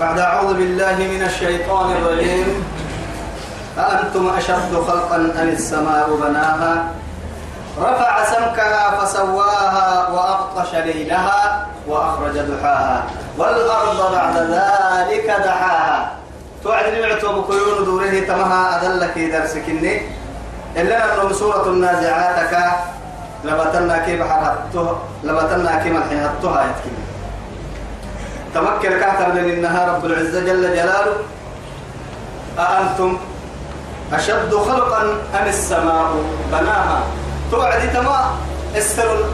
بعد أعوذ بالله من الشيطان الرجيم. أأنتم أشد خلقا أم السماء بناها؟ رفع سمكها فسواها وأغطش ليلها وأخرج ضحاها. والأرض بعد ذلك دحاها. توعد نمعت وبكيون دوره تمها أدلك درسكني إلا أنه سورة النازعات لبتنا كيف حرهتها لبتنا كيف حرهتها يتكلم. تمكن كاتب لأنها رب العزة جل جلاله. أأنتم أشد خلقا أم السماء؟ بناها. توعد تما السر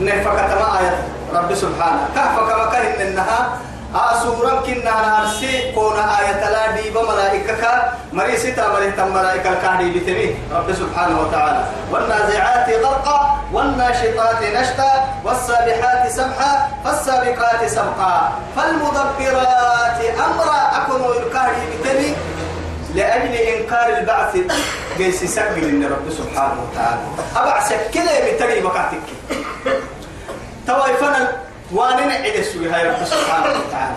نهفك تما آية. رب سبحانه. كهفك وكهن إنها آسورا كنا نرسي كون آية لا ديب ملائكة مريسي تامره تم ملائكة كهدي بتمي رب سبحانه وتعالى والنازعات غرقا والناشطات نشطا والسابحات سبحا فالسابقات سبقا فالمدبرات أمرا أكون الكهدي بتمي لأجل إنكار البعث جيس سجل إن رب سبحانه وتعالى أبع سكلة بتري مكاتك تويفنا وأنا نعيد السوي هاي رب سبحانه وتعالى؟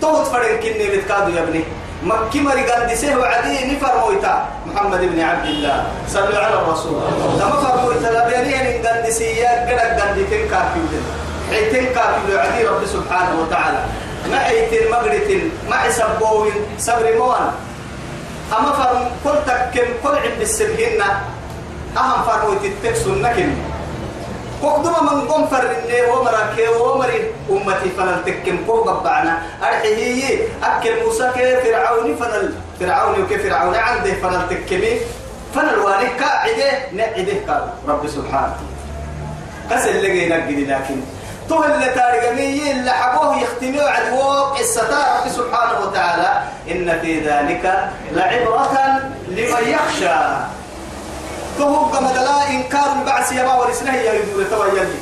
توت فرن كني بتكادو يا ابني. مكي مري قال دسيه وعدي نفر مويتا. محمد بن عبد الله. صلوا على الرسول. تما فر مويتا لبيني قال دسيه قد قال دتين كافيو حيتين كافيو عدي رب سبحانه وتعالى. ما حيتين مغرتين ما حسبوين صبر موان أما فرم كل تكن كل عند السرهن أهم فرم تتكسون نكن كقدما من قم فرني ومرك ومري أمتي فنل تكن كو قبعنا أرحيه أكل موسى كفرعون فنل فرعون وكفرعون عنده فنل تكمي. فنل وانك قاعدة نعدة قال رب سبحانه. قسل لقي نقدي لكن. تو اللي تارجمي اللي حبوه يختموا عدوه قصة رب سبحانه وتعالى. إن في ذلك لعبرة لمن يخشى. كما دلا إنكار البعث يما ورسنه يا رجل تويلي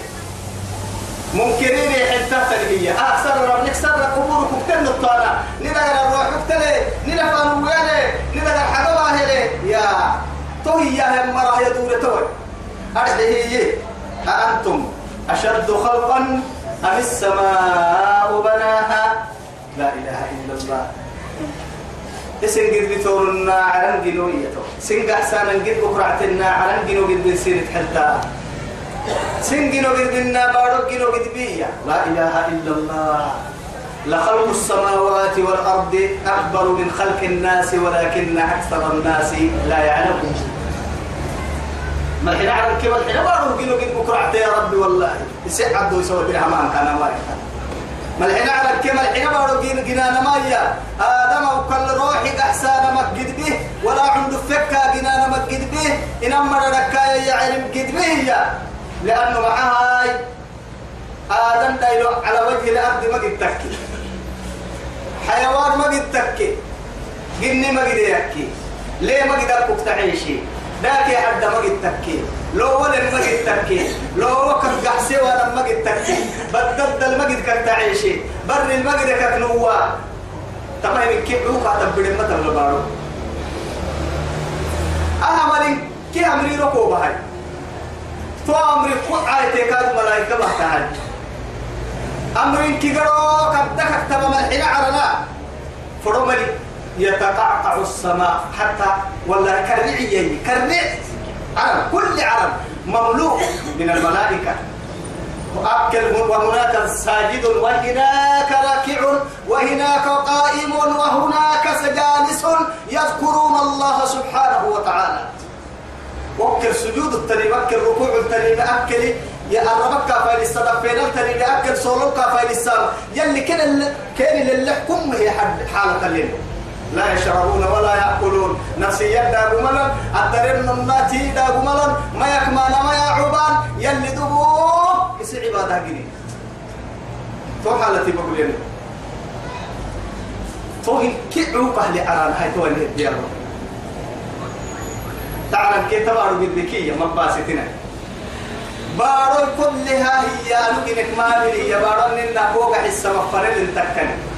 منكرين حتى تلهية أكثر رب نكسر قبور كتن الطانا ندغر الروح كتلي ندفع نويلي ندغر حقبا هلي يا تو هي هم مراه يدور توي أرحيه أأنتم أشد خلقا أم السماء بناها؟ لا إله إلا الله. اسن قد بتورنا على جنو يتو سن قحسان قد بكرعتنا على جنو قد بنسير حتى سن جنو قد بنا بارو جنو قد بيا لا إله إلا الله. لخلق السماوات والأرض أكبر من خلق الناس ولكن أكثر الناس لا يعلمون. ما الحين عرب كيف الحين أروح كيلو كيلو بكرة يا ربي والله. يسع عبده يسوي بها ما كان ما ما الحين عرب كيف الحين ما أروح كيلو جنانا ما يا آدم وكل روحي أحسان مجد به ولا عنده فكة جنانا مجد به. إنما ركايا يا علم جد به يا لأنه معها آدم دايلو على وجه الأرض ما قد تكي. حيوان ما قد تكي. جني ما قد يكي. ليه ما قد أكوك تعيشي؟ ذاك حد ما قد تكي لو ولا ما قد تكي لو وقت قحسي وأنا ما قد تكي بدل ما قد كنت عيشي بر ما قد كنوا تمام كيف هو قاعد بدل ما تبغى بارو أهمل كي أمري ركوب هاي تو أمري قط عايتك كاد ملاك بحتاج أمري كي قرو كبدك كتب ملحنا عرنا. فرملي يتقعقع السماء حتى ولا كرنعي كرنع عرب كل عرب مملوء من الملائكة. وأكل وهناك ساجد وهناك راكع وهناك قائم وهناك جالس يذكرون الله سبحانه وتعالى. وكل سجود التنين وكل ركوع التنين أكل يا الربك كافي الصدفين التنين أكل صولك كافي السام يلي كان كان اللي حكم هي حالة الليل. لا يشربون ولا يأكلون. نفسي يدا ملن الدرن الناتي دا ملن ما يكمان ما يعبان يلي دبو يسي عبادة جنين تو حالتي بقول لنا تو كي عوقة لأران هاي تو اللي ديارو تعالى كي تبارو بالذكية مباستنا بارو كلها هي أنو ما هي بارو ننا فوق حسا مفرد تكني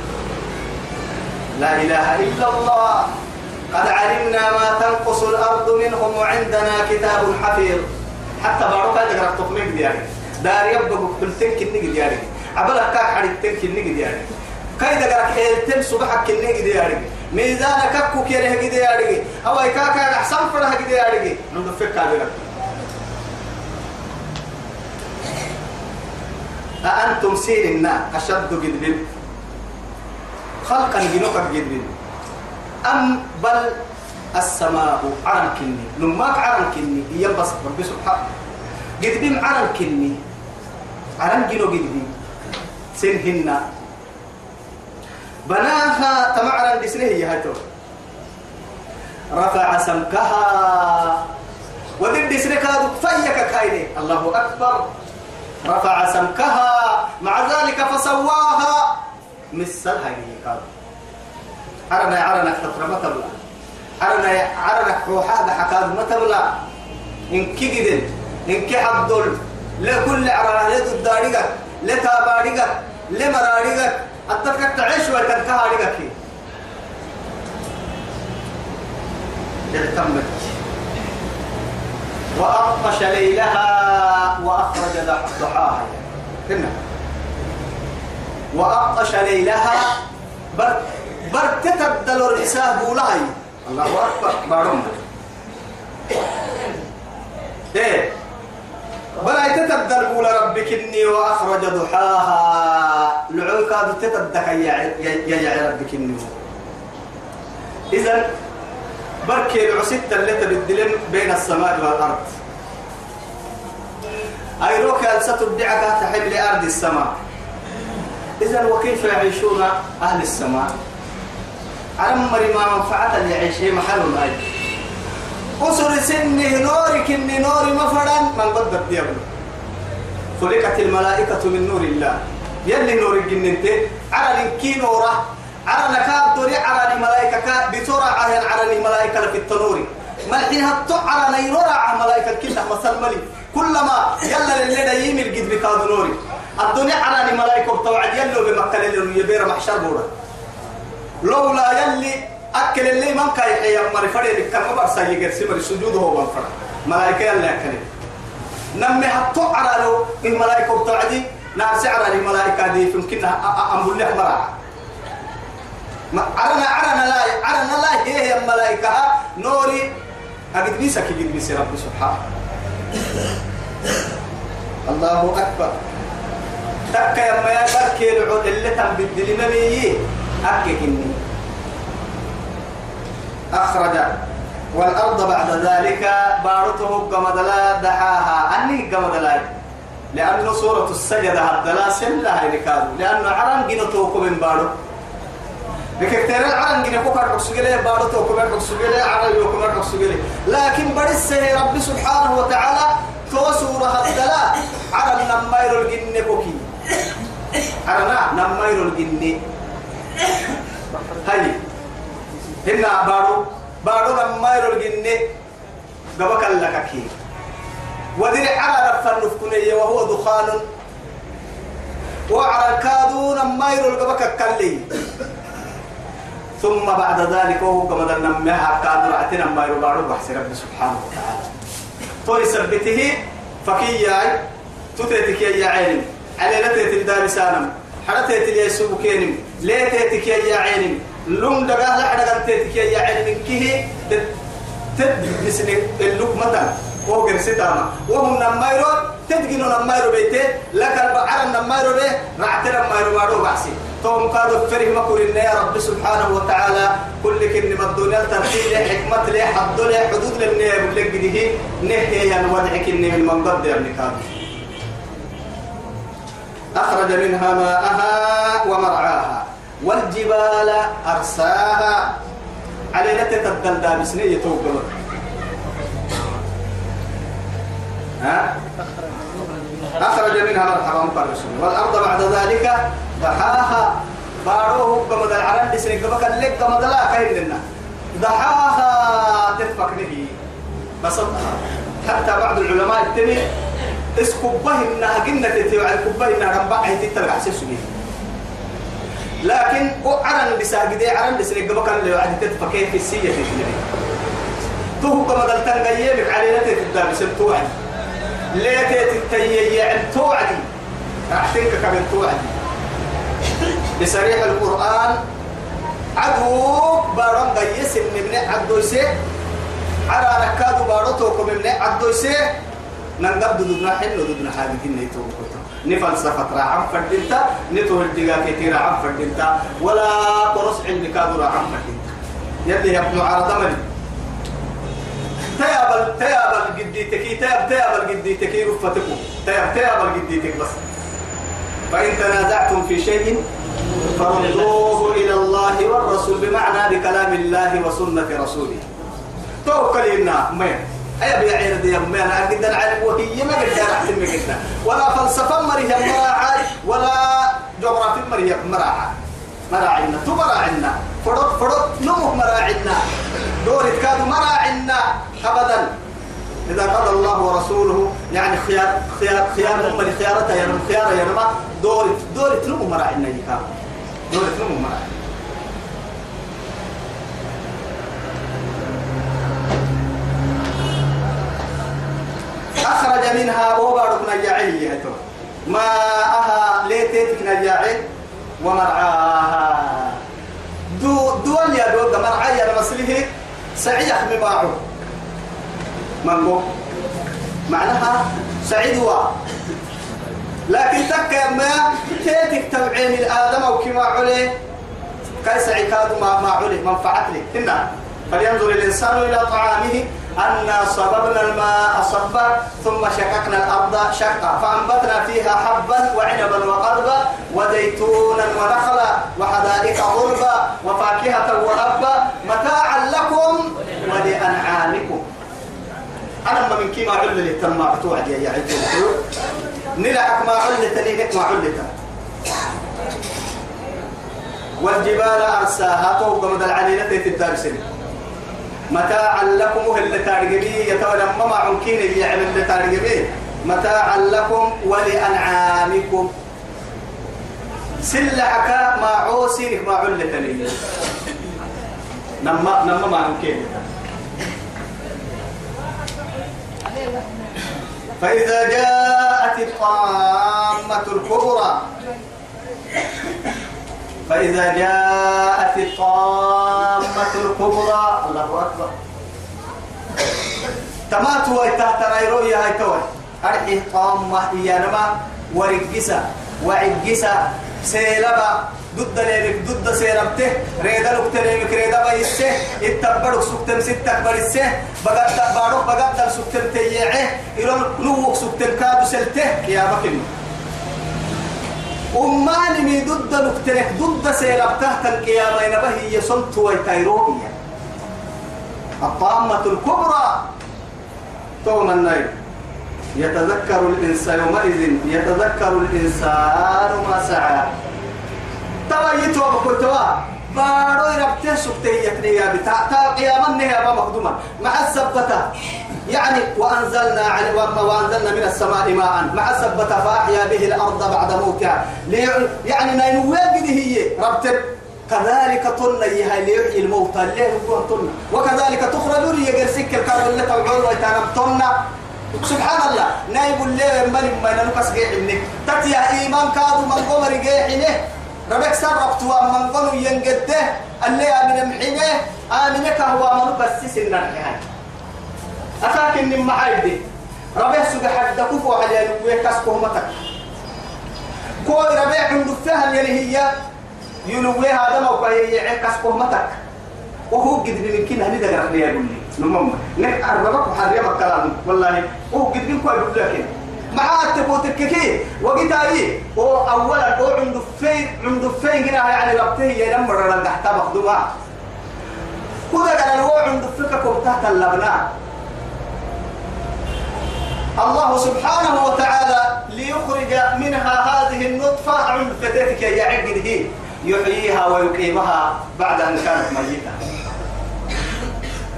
لا إله إلا الله. قد علمنا ما تنقص الأرض منهم وعندنا كتاب حفيظ. حتى بارك هذا قرأت تقنيك دياري دار يبقى كل تنك النقد دياري عبلا كاك حد التنك النقد دياري كايدا قرأك حيلتم صبحك كني قدي أرجع ميزانك ككو كيره أرجع أو إكاك أحسن فرح أرجع ندفك هذا أأنتم سيرنا أشد قدبين خلقا جنوك قدبين أم بل السماء عرن كني. نماك عرن كني. ينبس ربي سبحانه. قدبين عرن كني. عرن جنو قدبين سنهن بناها تمعرن دسنه هي هاتو. رفع سمكها. ودد كادو. فيك كايني الله أكبر. رفع سمكها. مع ذلك فسواها. مثلها هي كادو عرنا عرنا فترة ما تبلا عرنا عرنا روحا حكاد ما تبلا إن كيدن إن كي عبدل. لكل عرنا لدو داريك لتاباريك لمراريك أتفكك تعيش وتنكهاريك اعتمت وأغطش ليلها وأخرج ضحاها. هنا وأغطش ليلها بر برتتبدل الحساب لهي الله أكبر. بارون. إيه. بلا تتبدل بول ربك إني وأخرج ضحاها. لعوك هذا تتبدك يا يا ربك إني. إذا بركي العسيت اللي تبدلن بين السماء والأرض. أيروك ستبدعك تحب لأرض السماء. إذا وكيف يعيشون أهل السماء؟ عمري ما منفعة اللي يعيشه محل الماء أسر سنه نورك إني نوري مفرا من قد الديابل. خلقت الملائكة من نور الله. يلي نور الجنة على الكي نورة على نكاب دوري على الملائكة بسرعة على الملائكة في التنور ملحين هتو على نيرورا ملائكة كلها مثل ملي كلما يلا اللي دايم الجد بكاد نوري. الدنيا على الملائكة بتوعد يلو بمكة اللي يبير محشر بورا لولا يلي أكل اللي من كاي حيا مري فري لك كم بار سيجر سمر سجود هو بنفر ملائكة يلا أكل نمي هتو على لو الملائكة بتوعدي نار سعر الملائكة دي يمكنها أمبل لك مرة عرنا عرنا لا عرنا لا هي هي الملائكة نوري. أجد بيسك أجد بيس رب سبحانه. الله أكبر. تك يا ما يبرك العود اللي تم بدل نبي أكك إني أخرج. والأرض بعد ذلك بارته قمدلا دحاها. أني قمدلا لأنه سورة السجدة هدلا سلا هي لأنه عرن جنتوكم من بارو. بكتير العالم جينا كوكر حسجله بارو. تو كوكر حسجله على يو كوكر حسجله لكن برس رب سبحانه وتعالى تو سورة هدلا على نماير الجن على نماير الجن هاي هنا بارو بارو نماير الجن قبك لك كي ودري على رفن نفكنية وهو دخان وعلى الكادون نماير القبك كلي ثم بعد ذلك هو كما دنا ما كان رعتنا ما يربارو بحث رب سبحانه وتعالى تو سبته فكيا تتيتك يا عين على لتيت الدار سالم حرتيت لي سبكين ليتيتك يا عين لوم دغا لا حدا تيتك يا عين كيه تدبسني اللقمه وهو جرسيتاما وهم نمايرو تدقينو نمايرو بيتي. لك البعر نمايرو به. رعتنا نمايرو بارو بحسي. توم كادو فريه مكورين يا رب سبحانه وتعالى. كل كن الدنيا ترتيب حكمة له حد له حدود له يقول لك ده نهي يا الوضع كن من منقد يا ابن أخرج منها ماءها ومرعاها. والجبال أرساها. على نتتبدل دابسنية يتوقع ها؟ أخرج منها مرحبا مقرسون والأرض بعد ذلك دحاها باروه كما دل عرن دسنك بك لك كما دلا كاين لنا. دحاها تفك به. بس حتى بعض العلماء يتبع. اسكبه إنها قلنا تتبع الكبه إنها ربع هي تتبع سيسوي لكن عرن بساق دي عرن دسنك بك اللي وعد تتفك في السية تتبع تو كما دل تنقيمك علينا تتبع بس توعد ليه تتيي توعدي؟ أحتنك كمن توعدي. بصريح القرآن عدو بارون قيس من عدو يسي على ركاد باروتوكم من عدو يسي ننقب دودنا حلو دودنا حاجة نيتو نفلسفة راعم فردنتا نتو الدقا كتير عم فردنتا ولا قرص علمي كادو راعم فردنتا يلي يا ابن عرض ملي. تيابل تيابل قديتك تياب تيابل قديتك رفتكم تياب تيابل قديتك بس. فإن تنازعتم في شيء فردوه إلى الله والرسول بمعنى بكلام الله وسنة رسوله. توكل إنا مين؟ أي بيعير دي ما أنا أقدر العلم وهي ما قدر أحسن قدنا. ولا فلسفة مريها مراعي ولا جغرافي مريها مراعي مراعينا تو مراعينا. فرط فرط نمو مراعينا. دور كانوا مراعينا أبدا. إذا قضى الله ورسوله يعني خيار خيار خيار هم خيارته يا خيار يا رما دور دور نمو مراعينا يكام دور نمو مراعينا. أخرج منها وبارك نجاعي ماءها ليتك نجاعي ومرعاها. دو دول يا دول مرعاي يا مسله سعيح مباعه منبو معناها سعيد وا. لكن تك ما تيتك تبعين الآدم أو كما عليه كاي سعيد ما ما عليه منفعت لك فلينظر الإنسان إلى طعامه. أنا صببنا الماء صبا ثم شققنا الأرض شقا فأنبتنا فيها حبا وعنبا وقضبا وزيتونا ونخلا وحدائق غربا وفاكهة وأبا متاعا لكم ولأنعامكم. أنا من كيما عل لي تم ما بتوعد يا عيال نلعك ما علت ليك ما علت والجبال أرساها توقع مدى العليلة تتدار سنين متاعا لكم اللي تارجبي يتولى ما عنكين يعمل اللي تارجبي متاعا لكم ولأنعامكم. سلعك ما عوسينك ما علتني. نما نما ما عنكين فإذا جاءت الطامة الكبرى فإذا جاءت الطامة الكبرى الله أكبر. تمات ويتحت نيرويا هاي توي أرحي طامة إيانما ورقسة وعقسة سيلبا ضد ليك ضد سيربته ريدا لك تريمك ريدا بايسه اتبرك سكتم ستك برسه. بقد بارك بقد سكتم تيعه. إلون نوك سكتم كادو سلته. يا بكني أماني مي ضد نكترك ضد سيربته القيامة نبهي يصمت ويتيروبيا الطامة الكبرى توم النيل يتذكر الإنسان يومئذ يتذكر الإنسان ما سعى. توا يتوى بكل توا بارو يربته سكته يتنيا بتاع تا قياما نهي مخدومة. مع السبتة. يعني وأنزلنا على وأنزلنا من السماء ماء. مع السبتة فأحيا به الأرض بعد موتها. يعني نينوي هي. ربتب كذلك طلنا يها ليحيي الموتى. اللي هو طلنا وكذلك تخرجون يجرسك الكرب اللي تبعون ويتنم طلنا سبحان الله. نايب اللي من ما نلقس جيحني تتيا إيمان كادو من قمر جيحني ربك سربت ومن قنو ينقده. اللي آمن محينه آمنك هو من بس يعني أتاك إن معايدي ربك سبح حد كفو على ويكسكو متك كوي ربك عند الفهم يلي هي ينوي هذا موقع يعكسكو متك وهو قد من كنا هني دقر لي يقول لي نمم. نك أربعة محرية الكلام والله وهو قد من كوي بقول لك مع التبوت الكثير وقتاي هو أولا هو عنده فين عنده فين هنا يعني ربته ينمر على تحت مخدومة كذا قال هو عنده فكك تحت اللبنان. الله سبحانه وتعالى ليخرج منها هذه النطفة. عند فتاتك يا عقده يحييها ويقيمها بعد أن كانت ميتة.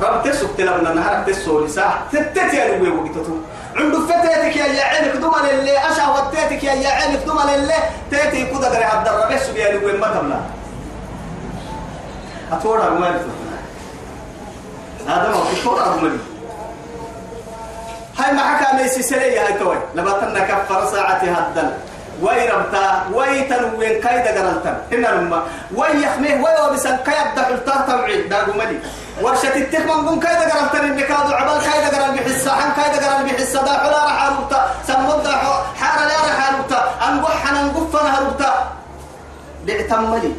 رب تسوك تلبنا نهار تسو لساح تتتي يا نبي وقتتو عند فتاتك يا عينك دمن اللي أشع وتاتك يا عينك دمن اللي تاتي كذا قري عبد الرب يسوك يا نبي ما تملا أتورا ما هذا ما أتورا ما هاي ما حكى ليس سلية هاي توي. تنا كفر ساعتها الدل وي ربتا وي تنوين كايدا قرلتا هنا لما وي يخميه وي وبسن كايد دحلتا تبعي داقو ملي ورشة التكمن قم كايدا قرلتا النكادو عبال كايدا قرل بحسا حن كايدا قرل بحسا دا حلا رح هربتا سمود دا حارة لا رح هربتا انقح ننقفنا هربتا بيعتم ملي.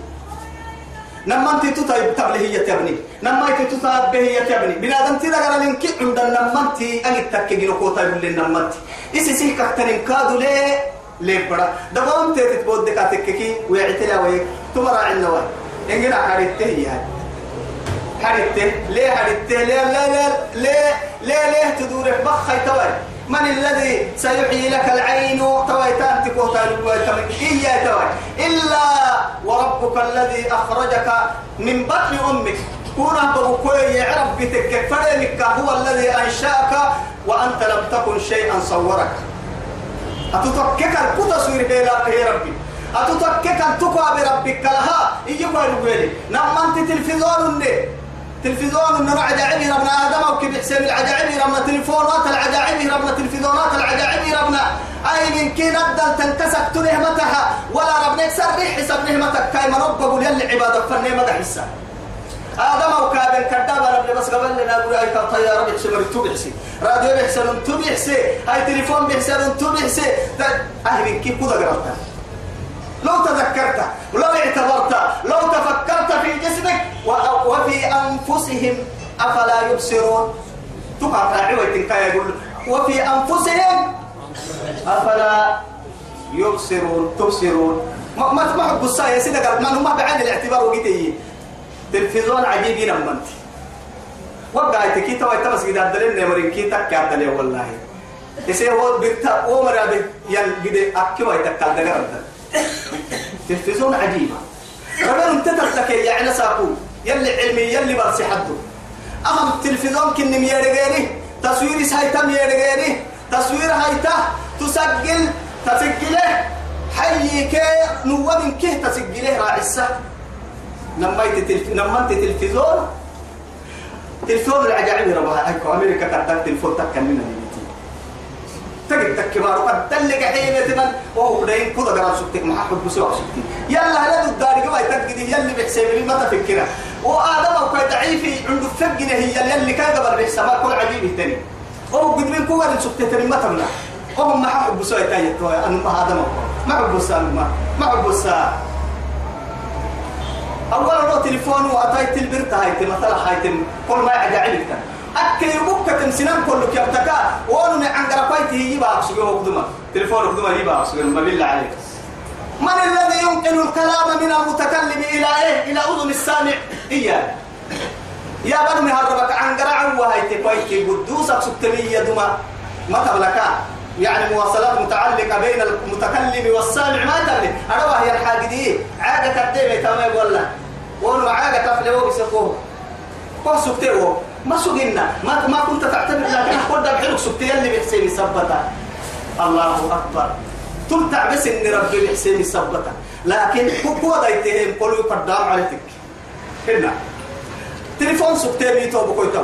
نما انت تطيب تبله هي تبني نما انت تطيب به هي تبني بنادم تدا قال لك عند نما انت ان تكجي لو كوتا بل نما انت. إسي سي كترين كادو ليه ليه بڑا. دبام تيت بود دكاتك كي ويعتلا وي تمر عنا وي انجنا حريته هي. حريته ليه حريته ليه لا لا ليه ليه ليه تدور بخي توي من الذي سيحيي لك العين؟ تويتان تكوتا إيا توي. إلا وربك الذي أخرجك من بطن أمك. كون بقوي يعرف بتك فرنك هو الذي أنشأك وأنت لم تكن شيئا صورك. أتتكك الكتا سوير يا ربي. أتتكك التقوى بربك. لها. إيقوا يقولي نمانت تلفزون تلفزيون من العجائب ربنا آدم أو كيف يحسب العجائب ربنا؟ تلفونات العجائب ربنا تلفزيونات العجائب ربنا. أي من كي ندل تنكسك تنهمتها ولا ربنا يكسر ريح حسب نهمتك. كاي مربى قول يلي عبادك فالنهمة حسا. آدم أو كابل كدابة ربنا بس قبل لنا أقول هاي كالطيارة بيحسب مرتو بيحسي. راديو بيحسن تو بيحسي. هاي تليفون بيحسن تو بيحسي. أهل من كي كودا قرأتها لو تذكرت لو اعتبرت لو أنفسهم أفلا يبصرون؟ تقع راعي يقول وفي أنفسهم أفلا يبصرون تبصرون. ما ما ما حب الصاية سيدة قال ما هم بعين الاعتبار وقتي تلفزيون عجيب نمنت وقع تكي توا تبس قد أدلين نمرين كي تك أدلين والله. يسير هو بيتا عمر أبي يل قد أكيو يتكال دقر تلفزيون عجيبة. ربنا انت تتكي يعني ساقو يلي علمي يلي برسي حدو أهم تلفزيون كن ميرغيري تصوير سايتا ميرغيري تصوير هايتا تسجل تسجله. حيك نوى من كه تسجله راعسة لما تلف... لما تلفزيون تلفزيون العجائب ربها. هيكو أمريكا كتبت تلفون تكلمنا تجد تكبار قد دلك حين تمن وهو بدين كذا قرار سكتك محمد بسوا سكتي يلا هلا الدار كما يتجد يلي بحساب لي ما تفكره. وآدم أو كي ضعيف عنده فجنة هي يلي كان قبل بحساب كل عجيب تاني وهو قد من كوار سكتي تاني ما تمنع. وهم ما حب بسوا يتاي أنا ما آدم ما حب بسوا ما ما حب بسوا أول رو تليفون وأتاي تلبرت هاي مثلا هاي كل ما يعجبك أكي يبوك تمسنان كله كيبتكا وأنو من عن قرقايته يبا أقصيه قدما تليفون قدما يبا أقصيه ما بالله عليك. من الذي ينقل الكلام من المتكلم إلى إيه؟ إلى أذن السامع؟ إياه. يا بنو مهربك عن قرع وهي تقويتي قدوسك سكتمية دما ما تبلكا؟ يعني مواصلات متعلقة بين المتكلم والسامع ما تبلك. أروى هي الحاجة دي عادة تبدي تمام ولا؟ وأنو عادة تفلي بسقوه كو سكتوه ما سجنا ما ما كنت تعتبر لكن أقول ده بحلو سبتي اللي بحسين سبتا الله أكبر. تمتع بس إن ربي بحسين سبتا لكن هو ده يتهم كله يقدام عليك. هنا تليفون سبتي بيتو بكويتو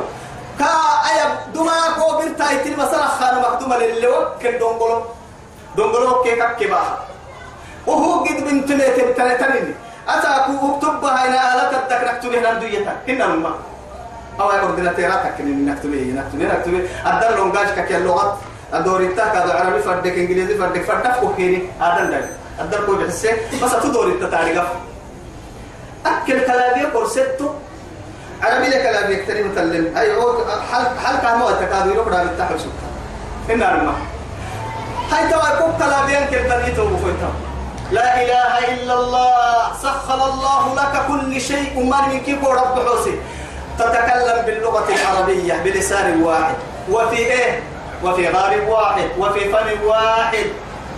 كا أيا دوما كو بيرتا يتل مثلا خانة مكتومة للي وكل دونغولو. دونغولو كيكا كباها وهو قد بنت ليتم تلاتنين أتاكو اكتبها هنا آلة الدكرك تبهنا ندويتا هنا الماء أو أورديناتيراتك إن نكتبه نكتبه نكتبه أدل لونجاج كي اللغات. أدوريتا كذا عربي فردك إنجليزي فردك فردك كوكيني هذا ده أدل كوي بحسه بس أتدوريتا تاريخ أكل كلامي قرصتو عربي لك كلامي كتير متلم أي عود حل حل كانوا التكادو يروح على التحل سكر إن أرما هاي توا كوك كلامي أنكر تنيتو بفوتها لا إله إلا الله. سخر الله لك كل شيء. ومن من كيف رب حوسي. تتكلم باللغة العربية بلسان واحد. وفي إيه؟ وفي غار واحد وفي فم واحد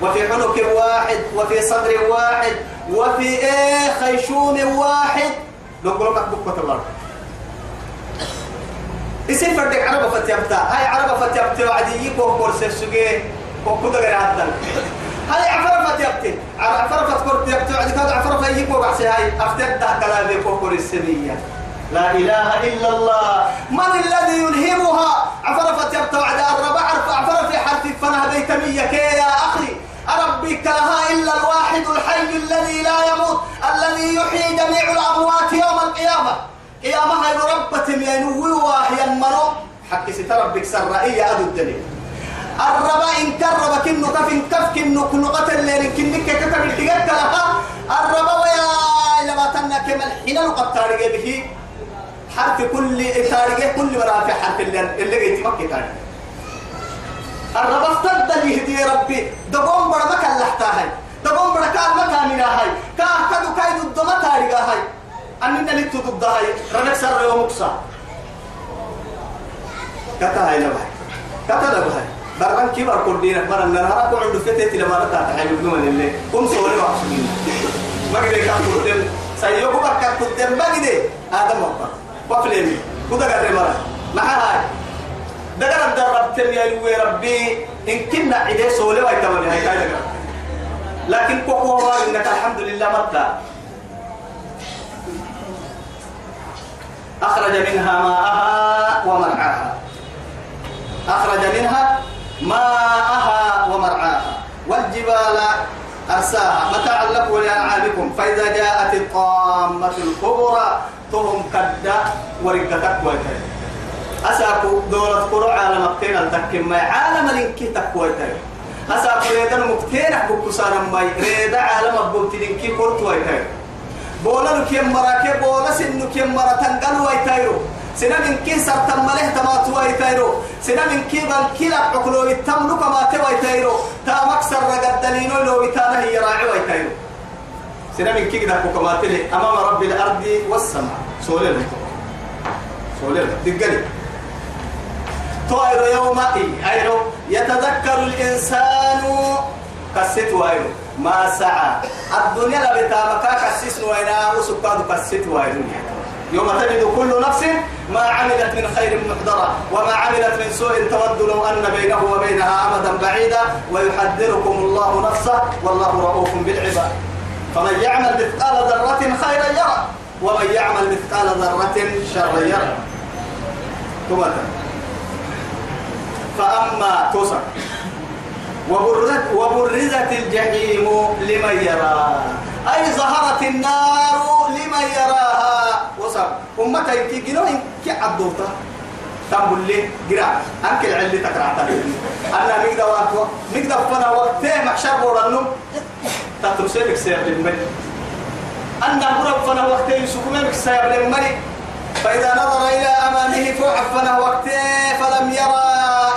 وفي عنق واحد وفي صدر واحد وفي إيه؟ خيشوم واحد. نقول لك بكرة الله. اسم فردك عربة فتيبتا هاي عربة فتيبتا وعدي يكو كورسي سجي وكذا غير هذا هاي عفرة فتيبتا عفرة فتكور تيبتا وعدي كذا عفرة فيكو بعسي هاي أفتبتا كلامي كوكور السمية. لا إله إلا الله. من الذي يلهمها؟ عفرفت يبتع على الربع عفر في حرف فنها بيتمية كي يا أخي. أرب ربي كلها إلا الواحد الحي الذي لا يموت الذي يحيي جميع الأموات يوم القيامة. قيامة هاي ربة ينوي وهي المرو حق ستربك سرائية أدو الدليل الربا إن كرب كنو كف إن كف كنو قتل لين كنك كتب التقاك لها. الربا ويا إلا ما تنا كما الحين لقد تارجع به. حرف كل تارجع كل مرافع حرف اللي اللي جيت مكة تارجع الرب افتد يهدي ربي دقوم بڑا مكان لحتاهاي دقوم بڑا كان مكان هاي كا كدو كايدو الدما تاريغا هاي أننا نتو ضد هاي رنك سر يوم مكسا كتا هاي لبهاي كتا لبهاي. بران كبر كردينك بران نهارك وعندو فتت لما نتا تحيب النوم اللي. كم سوري وحسنين ما قد يكاد قدام سيوكو بركات قدام ما قد آدم وقت. وفليمي كدا قدر مرة ما هاي دقر الدرب تم يا ربي. إن كنا عدي سولي ويتمنى هاي كاي دقر لكن كوكو إنك الحمد لله متى أخرج منها ماءها ومرعاها. أخرج منها ماءها ومرعاها. والجبال أرساها. متاعا لكم ولأنعامكم. فإذا جاءت الطامة الكبرى تهم كدا ورقتك وكذا أساكو دولة قرى عالم التين التكيم ما عالم لنكي تكوي تاي. أساكو ريدا مكتين أحبك سانا ماي ريدا عالم أبوتي لنكي قرطوي تاي. بولا نكيم مراكي بولا سن نكيم مرا تنقل ويتايرو سنا من كي سرتم مليه تمات ويتايرو سنا من كي بان كي لقلو يتم لك ما تويتايرو تا مكسر رقد دلينو لو يتانا هي راعي سنا من كي قدك كماتلي أمام رب الأرض والسماء. سولين سولين دقلي. طائر يوم أيرو يتذكر الإنسان كسيت وايرو ما سعى. الدنيا لا بتامكا كسيس وينا وسكاد كسيت وايرو يوم تجد كل نفس ما عملت من خير محضرة. وما عملت من سوء تود لو أن بينه وبينها أمدا بعيدا. ويحذركم الله نفسه. والله رؤوف بالعباد. فمن يعمل مثقال ذرة خيرا يرى ومن يعمل مثقال ذرة شرا يرى ثم فأما توسع. وبرزت, وبرزت الجحيم لمن يرى. أي ظهرت النار لمن يراها. وصل أمتا يتيجنو إن كي عبدوتا. تنبل لي قراء أنك العلي تقرأ أنا نقدر وقت نقدر فنا وقتين محشر بورنو تترسلك سير للملك أنا برب فنا وقتين سكومك سير للملك فإذا نظر إلى أمامه فعفنا وقته فلم يرى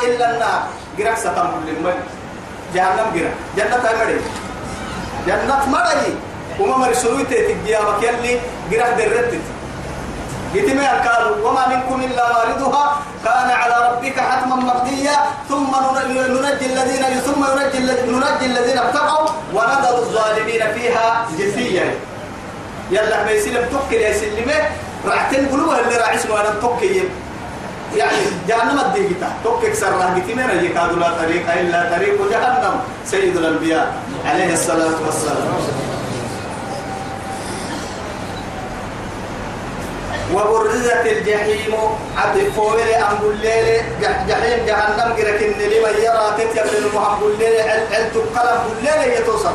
إلا النار. قرأ ستنبل للملك جهنم قرأ. جنة مري. جنة مري. وما مري سرويته تجيامك يلي قرأ درتت قلت ما قالوا وما منكم إلا واردها. كان على ربك حتما مقضيا. ثم ننجي الذين ثم ننجي ننجي الذين اتقوا ونذر فيها جثيا يلا ما يسلم تكل يا سلمة. راحتين قلوبها اللي راعي اسمه أنا تكي يعني جهنم الديجتا تكك سر قلت من يكاد لا طريق إلا طريق جهنم. سيد الأنبياء عليه الصلاة والسلام. وبرزت الجحيم. عبد فويل أم الليل جحيم جهنم جركن لمن يرى تتيب للمحب الليل عل تقلب الليل يتوصل.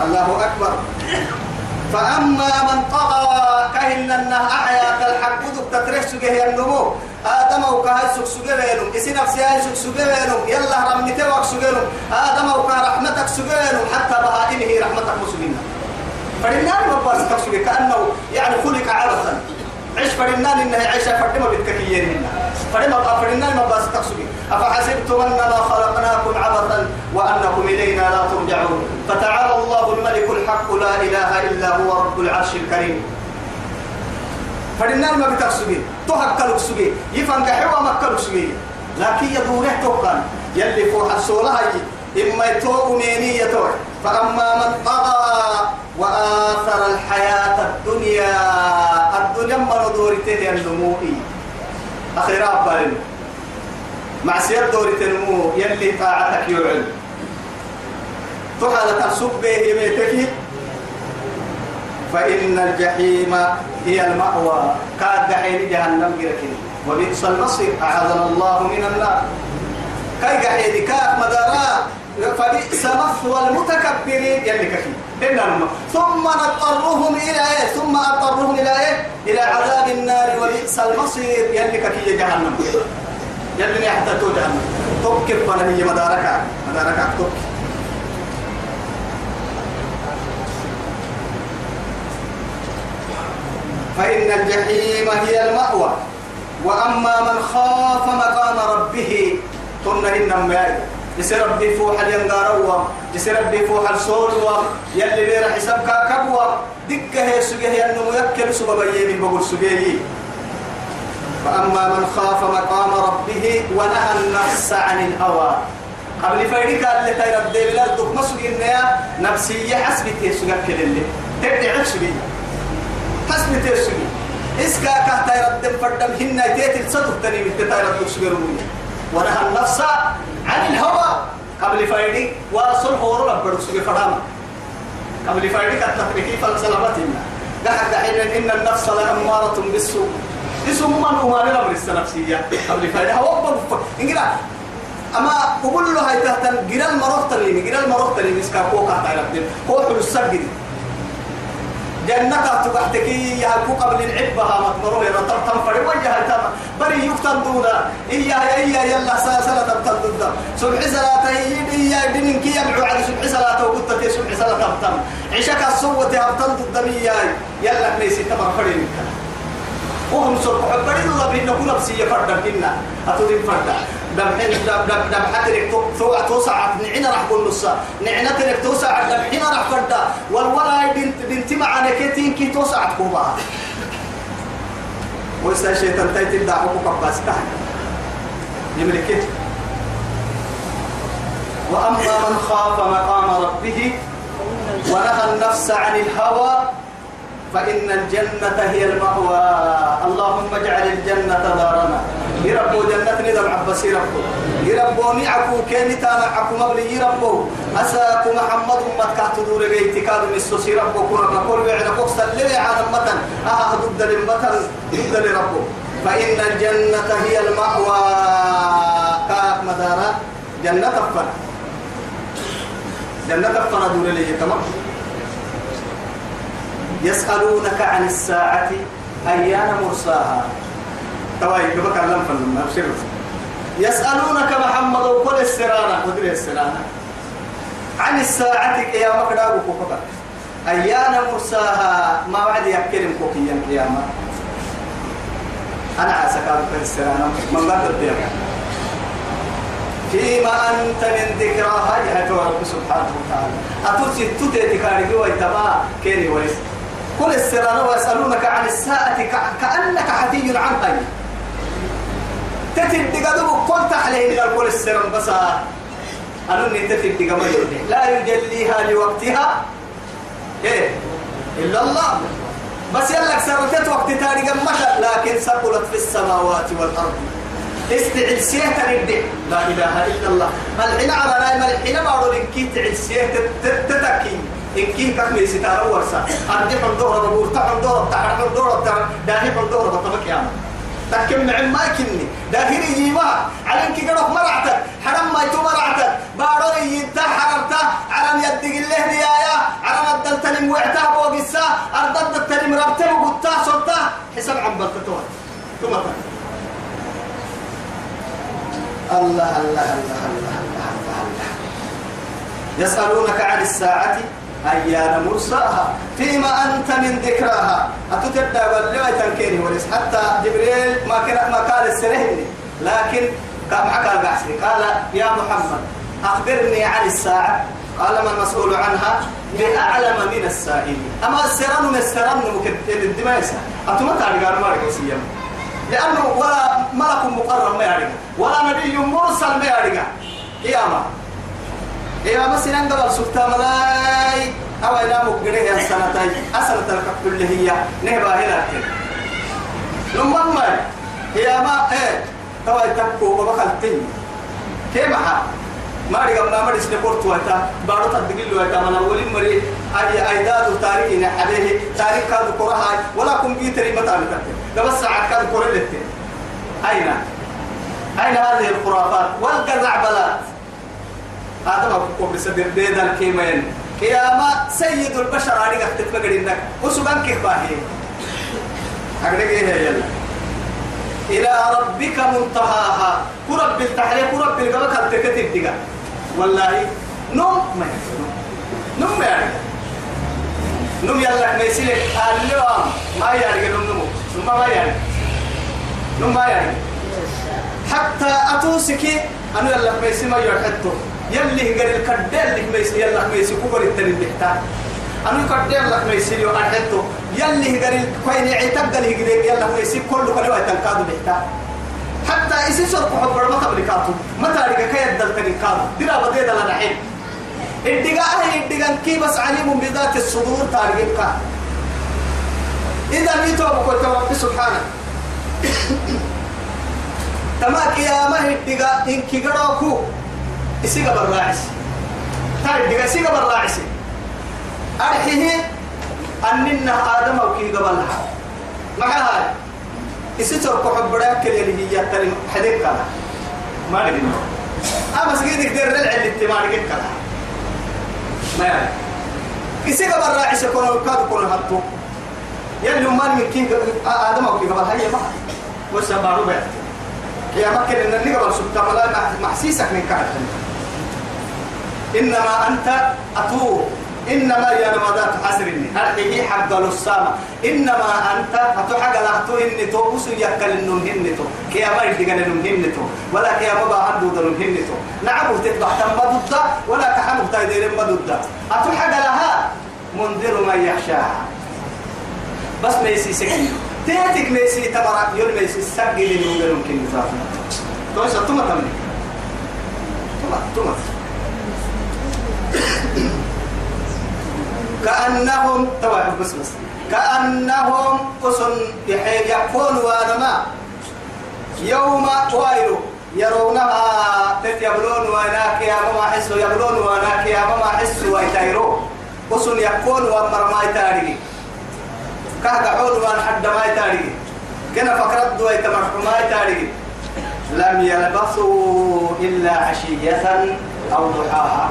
الله أكبر. فأما من طغى كهن أنه أحيا كالحق تترك سجه النمو آدم وكهي سك سجلهم إسي نفسي هاي سك سجلهم يلا رمتي وك سجلهم آدم وكه رحمتك سجلهم حتى بهائمه رحمتك مسلمين. فلنان مبارسك سجل كأنه يعني خلق عبثا عيش فرنان إنها عيشة فردما بتككيين هنا فردما فرنان ما باس تقصدي أفحسبتم أنما خلقناكم عبثا وأنكم إلينا لا ترجعون. فتعالى الملك الحق لا إله إلا هو رب العرش الكريم. فرنان ما بتقصدي تهكلك سجي يفنك حوا مكلك سجي لكن يدوره توقن؟ يلي فوق السولة إما يتوق ميني يتوق فأما من طغى وآثر الحياة الدنيا الدنيا ما ندورته النموئي أخيرا بالن مع سير دورة النمو. يلي طاعتك يعلم. تحال تنسب به بيتك فإن الجحيم هي المأوى. كاد جحيم جهنم جركين وبئس المصير. أعاذنا الله من النار. كاي قحيدي كاف مدارا. فبئس مثوى المتكبرين. يلي كفي. ثم نضطرهم إلى إيه؟ ثم أضطرهم إلى إيه؟ إلى عذاب النار. وبئس المصير. يلي كفي جهنم. يلي تو جهنم. تبكي فانا هي مدارك مدارك تبكي فإن الجحيم هي المأوى. وأما من خاف مقام ربه تنهن ما يصير ربي فوح الينغاروا يصير ربي فوح السولوا يلي بير حساب كاكبوا دكة هي سجيه أنه يكل سبب يمين بقول سجيه فأما من خاف مقام ربه ونهى النفس عن الهوى. قبل فايدك اللي تيرى الدين لا تدك مسجين نفسية حسبتي سجك اللي تبدي عشبي حسبتي سجين إسكا كهتا يردم فردم هنا تيت الصدق تاني متتا يردم سجروني ونهى النفس عن الهوى. قبل فايدي ورسول هورو لبرو سجي فراما. قبل فايدي كتتركي فلسلامتنا دحك دحين إن النفس لأمارة بالسوء. اسم من أمان الأمر السنفسية قبل فايدي هو بفك إنجلا أما أقول له هاي تحت جرال مروح تلين جرال مروح تلين إسكا كوكا تايردم كوكا السجد جنة تبحتك يا كو قبل العبها مطمرون يا رطب تنفر وجه تما بري يفتن دودا إيا إيا يلا سلسلة تبتل دودا سبح صلاة إيا دينين كي يبعو على سبح صلاة وقلت سبح صلاة تبتم عشاك الصوة دودا ميا يلا كنيسي تمر فرين وهم سبح بري دودا بينا كنا بسيا فردا بينا أتودين فردا دم حين دم دم دم حتى تو توسع نعنا راح قول نصا. نعنا تلك توسع دم حين راح فردا والولا بنت بنت معنا كتين كي توسع كوبا ويسا شيطان تايت الدعوة كباس كهن يملكه وأما من خاف مقام ربه ونهى النفس عن الهوى فإن الجنة هي المأوى. اللهم اجعل الجنة دارنا. يربو جنة ندم عباس يربو. يربو نعكو كين تانا عكو مبلي يربو. أساكو محمد أمت كهت دور بيتي كادو نسوس يربو. كنا نقول بعد قصة اللي عالم متن. أها ضد المتن ضد لربو فإن الجنة هي المأوى. كاك مدارا. جنة فن جنة فن دور لي تمام. يسألونك عن الساعة أيان مرساها. تواي بك لم فلما أبشر يسألونك محمد وكل السرانة ودري السرانة عن الساعة يا مقدار فقط أيان مرساها ما بعد يكرم كوكيا قيامة. أنا عسكر في السرانة من قدر ديما فيما أنت من ذكراها يا رب سبحانه وتعالى. أتوسي تتي تكاري ويتما كيري ويس. كل السرانة ويسألونك عن الساعة كأنك حدي عنها تتد قدوب كنت عليه إلى كل السران بس. أنني تتد قمر لا يجليها لوقتها. إيه؟ إلا الله. بس يلك سرتت وقت تاريخ مشى لكن ثقلت في السماوات والأرض. استعل سيه تردي لا إله إلا الله. الحين على نايم الحين ما أقول إنك تعل سيه تتكي إنك كم ستارة ورسا. أرجع الدورة بقول تعال دورة تعال دورة تعال داهي الدورة بطبق يا تكم نعم ما يكني. داهري يما على إنك قرق مرعتك. حرم ما يتو مرعتك. بارو ينتا حرمتا على يدق الله ديايا على مدل تنم وعتا بوغسا أردد التنم ربته وقتا صدتا حساب عم بلتتوها ثم الله الله الله الله الله الله. يسألونك عن الساعة. أيان مرساها فيما أنت من ذكراها. أتتبدا ولا تنكيني وليس. حتى جبريل ما كان ما قال السرهني لكن كان حكى قاسي قال يا محمد أخبرني عن الساعة. قال ما المسؤول عنها؟ بأعلم من السائل أما السران من السران مكتب الدماء أتمتع لقال ما رأيك لأنه ولا ملك مقرب ما يعرف. ولا نبي مرسل ما يعرف. قيامة. قيامة سنان قبل سلطة ملاي. أو إلا مقريه يا سنتين أسنة الكفر اللي هي. نهبا هنا. لما ما قيامة إيه. توا يتبكو وبخلتين كيف حا ما رجع ما مريس نقول تويتا بارو تدقيل له كمان أولين مري. أي أيداد تاريخ عليه. تاريخ كذا كرها ولا كمبيوتر متى متى بس ساعة كذا كره لته أين؟ أين هذه الخرافات؟ والقزعبلات آدم أبو بسدر ديدا الكيمين. قيامة سيد البشر عليك تتبقى إنك وسبان كيف باهي؟ أقول إيه يلا. إلى ربك منتهاها. كرب التحريك كرب القبك التكتب دقا والله نوم ما نوم يعني نوم يلا يصير. اليوم ما يعني نوم نوم نوم ما يعني نوم ما يعني حتى أتوسكي أنا يلا ما يصير ما يحطه يلي قال الكدل اللي ما يصير يلا ما يصير كبر التنين بحتاج أنا كدل لك ما يصير يوم أحطه يلي قال كوين عتاب قال يقدر يلا ما يصير كله كله يتنقاد بحتاج حتى إذا صار حب ما تبركاته متى رجع كيد دل تنقاد دينا بديد لنا حين الدقاء هي الدقاء كي بس عليم بذات الصدور تارجبك إذا ميتوا بقول رب سبحانه. تما قيامة الدقاء إن كي قرأكو. إسيقى بالراعس. تاري الدقاء إسيقى بالراعس. أرحيه أننا آدم أو كي قبلها مع هاي إسيتر كحب براك اللي هي تاني حديث كلا. ما نقدر أما سجيدك دير رلع اللي تما نقدر كلا. ما يعني. إسيقى بالراعس يكون الكاد يكون هاتو. يلي ما من كي آدم أو كي قبلها هي ما. وسبارو بيت يا مكن إن اللي قبل سبتا ملا محسيسك من كعب. إنما أنت أتوه. إنما يا نمادات حسرني هذه حق السامة إنما أنت هتحق لا تو إن تو. بس يكل إنهم تو. كيا ما يدقن إنهم هن تو. ولا كيا ما بعد دون هن تو. نعم تتبع تم ضد ولا كحم تايدين ضد هتحق لها؟ منذر من يخشاها. بس ما يسي سكين تيتك ما يسي تبرع. يوم ما يسي سجل إنه ممكن نفاتنا تو إيش كأنهم توا بس بس. كأنهم أسن يكون وانما يوم وائل يرونها تتيبلون واناك يا ماما حس يبلون واناك يا ماما حس ويتايرو. أسن يكون وأمر ما يتاري. كهك عود وأن حد ما يتاري. كنا فكرت دو يتمرح ما يتاري. لم يلبثوا إلا عشية أو ضحاها.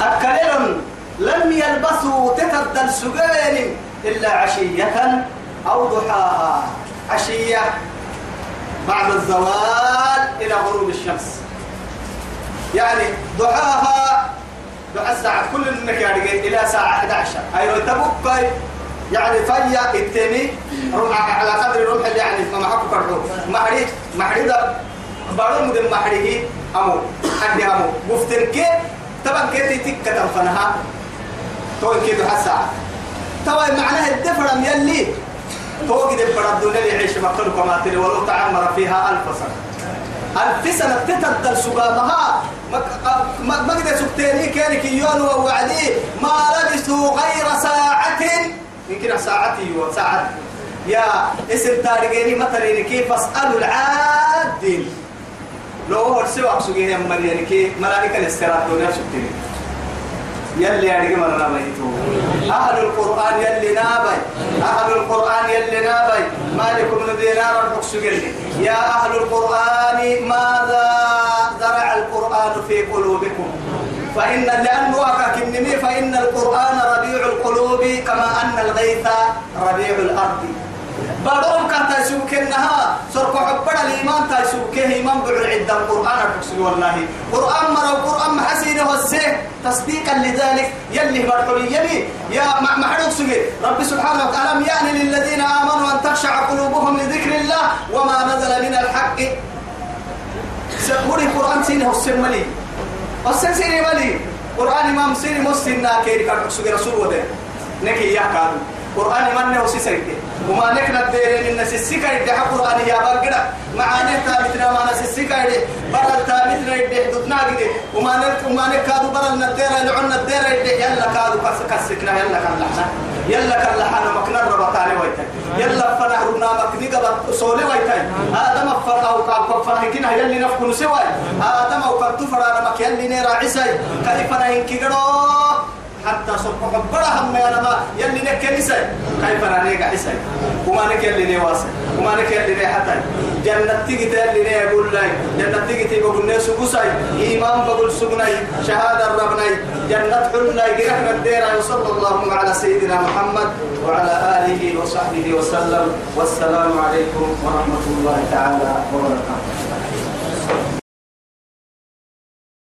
أكلهم لم يلبثوا تتبدل سجين إلا عشية أو ضحاها. عشية بعد الزوال إلى غروب الشمس. يعني ضحاها ضحى الساعة كل يعني إلى ساعة 11 أيوة تبقى يعني فيا التاني رمح على قدر رمح يعني ما محكو كرهو محري محري ده بارو مدن محريه أمو حد أمو. بفتن كي طبعا كي تك تنفنها تو كيدو حسا توا معناها الدفرم يلي. تو كده الدنيا اللي يعيش مقتل كما تري ولو تعمر فيها ألف سنة. ألف سنة تتدل سقامها ما ما قدر سكتيني كان كيون ووعدي. ما لبثوا غير ساعة. يمكن ساعة. وساعة يا اسم تاريخي مثلا كيف اسألوا العادل. لو هو سوى سجيه مريم كي ملائكة الاستراحة دنيا سكتيني يلي يعني ميتو أهل القرآن يلي نابي. أهل القرآن يلي نابي. مالك بن دينار الحكس يا أهل القرآن ماذا زرع القرآن في قلوبكم؟ فإن لأنه كنمي فإن القرآن ربيع القلوب كما أن الغيث ربيع الأرض. بعضهم كان تيسوك النها سرق حبنا الإيمان تيسوك إيمان بعد عدة القرآن الحكسي والله. قرآن مرة وقرآن محسينه السيه تصديقا لذلك. يلي مرحولي يلي يا محروق سجي رب سبحانه وتعالى يعني للذين آمنوا أن تخشع قلوبهم لذكر الله وما نزل من الحق. سأقول القرآن سينه السملي السن سيني ملي. قرآن إمام سيني مسلنا كيري كان رسول وده. نكي يا كادو قرآن من نو سيسيك وما نكنا الديرين إن سيسيكا يدي قرآن يا بقرة معاني تابتنا ما نسيسيكا يدي. برا تابتنا يدي حدودنا يدي وما نك وما نك كادو برا الديرة لعنا الديرة يدي. يلا كادو كس كسكنا يلا كلحنا يلا كلحنا مكنا ربطاني ويتك يلا فنهرنا مكني قبل صولي ويتك آدم فر أو كاب فنهكنا يلي نفكن سوى آدم أو كاب تفر أنا مك يلي نيرا عيسى. كيف نهنكي قرو حتى صبح برا هم يا نما يلي نكنيسة كيف أنا نيجا حسي وما نك يلي نواسي وما نك يلي حتى. جنة تيجي تيلي نيجا يقول لي. جنة تيجي تيجي بقول ناس بوساي إيمان بقول سجناي شهادة ربناي جنة حلنا يجرحنا الدير وصلى الله على سيدنا محمد وعلى آله وصحبه وسلم. والسلام عليكم ورحمة الله تعالى وبركاته.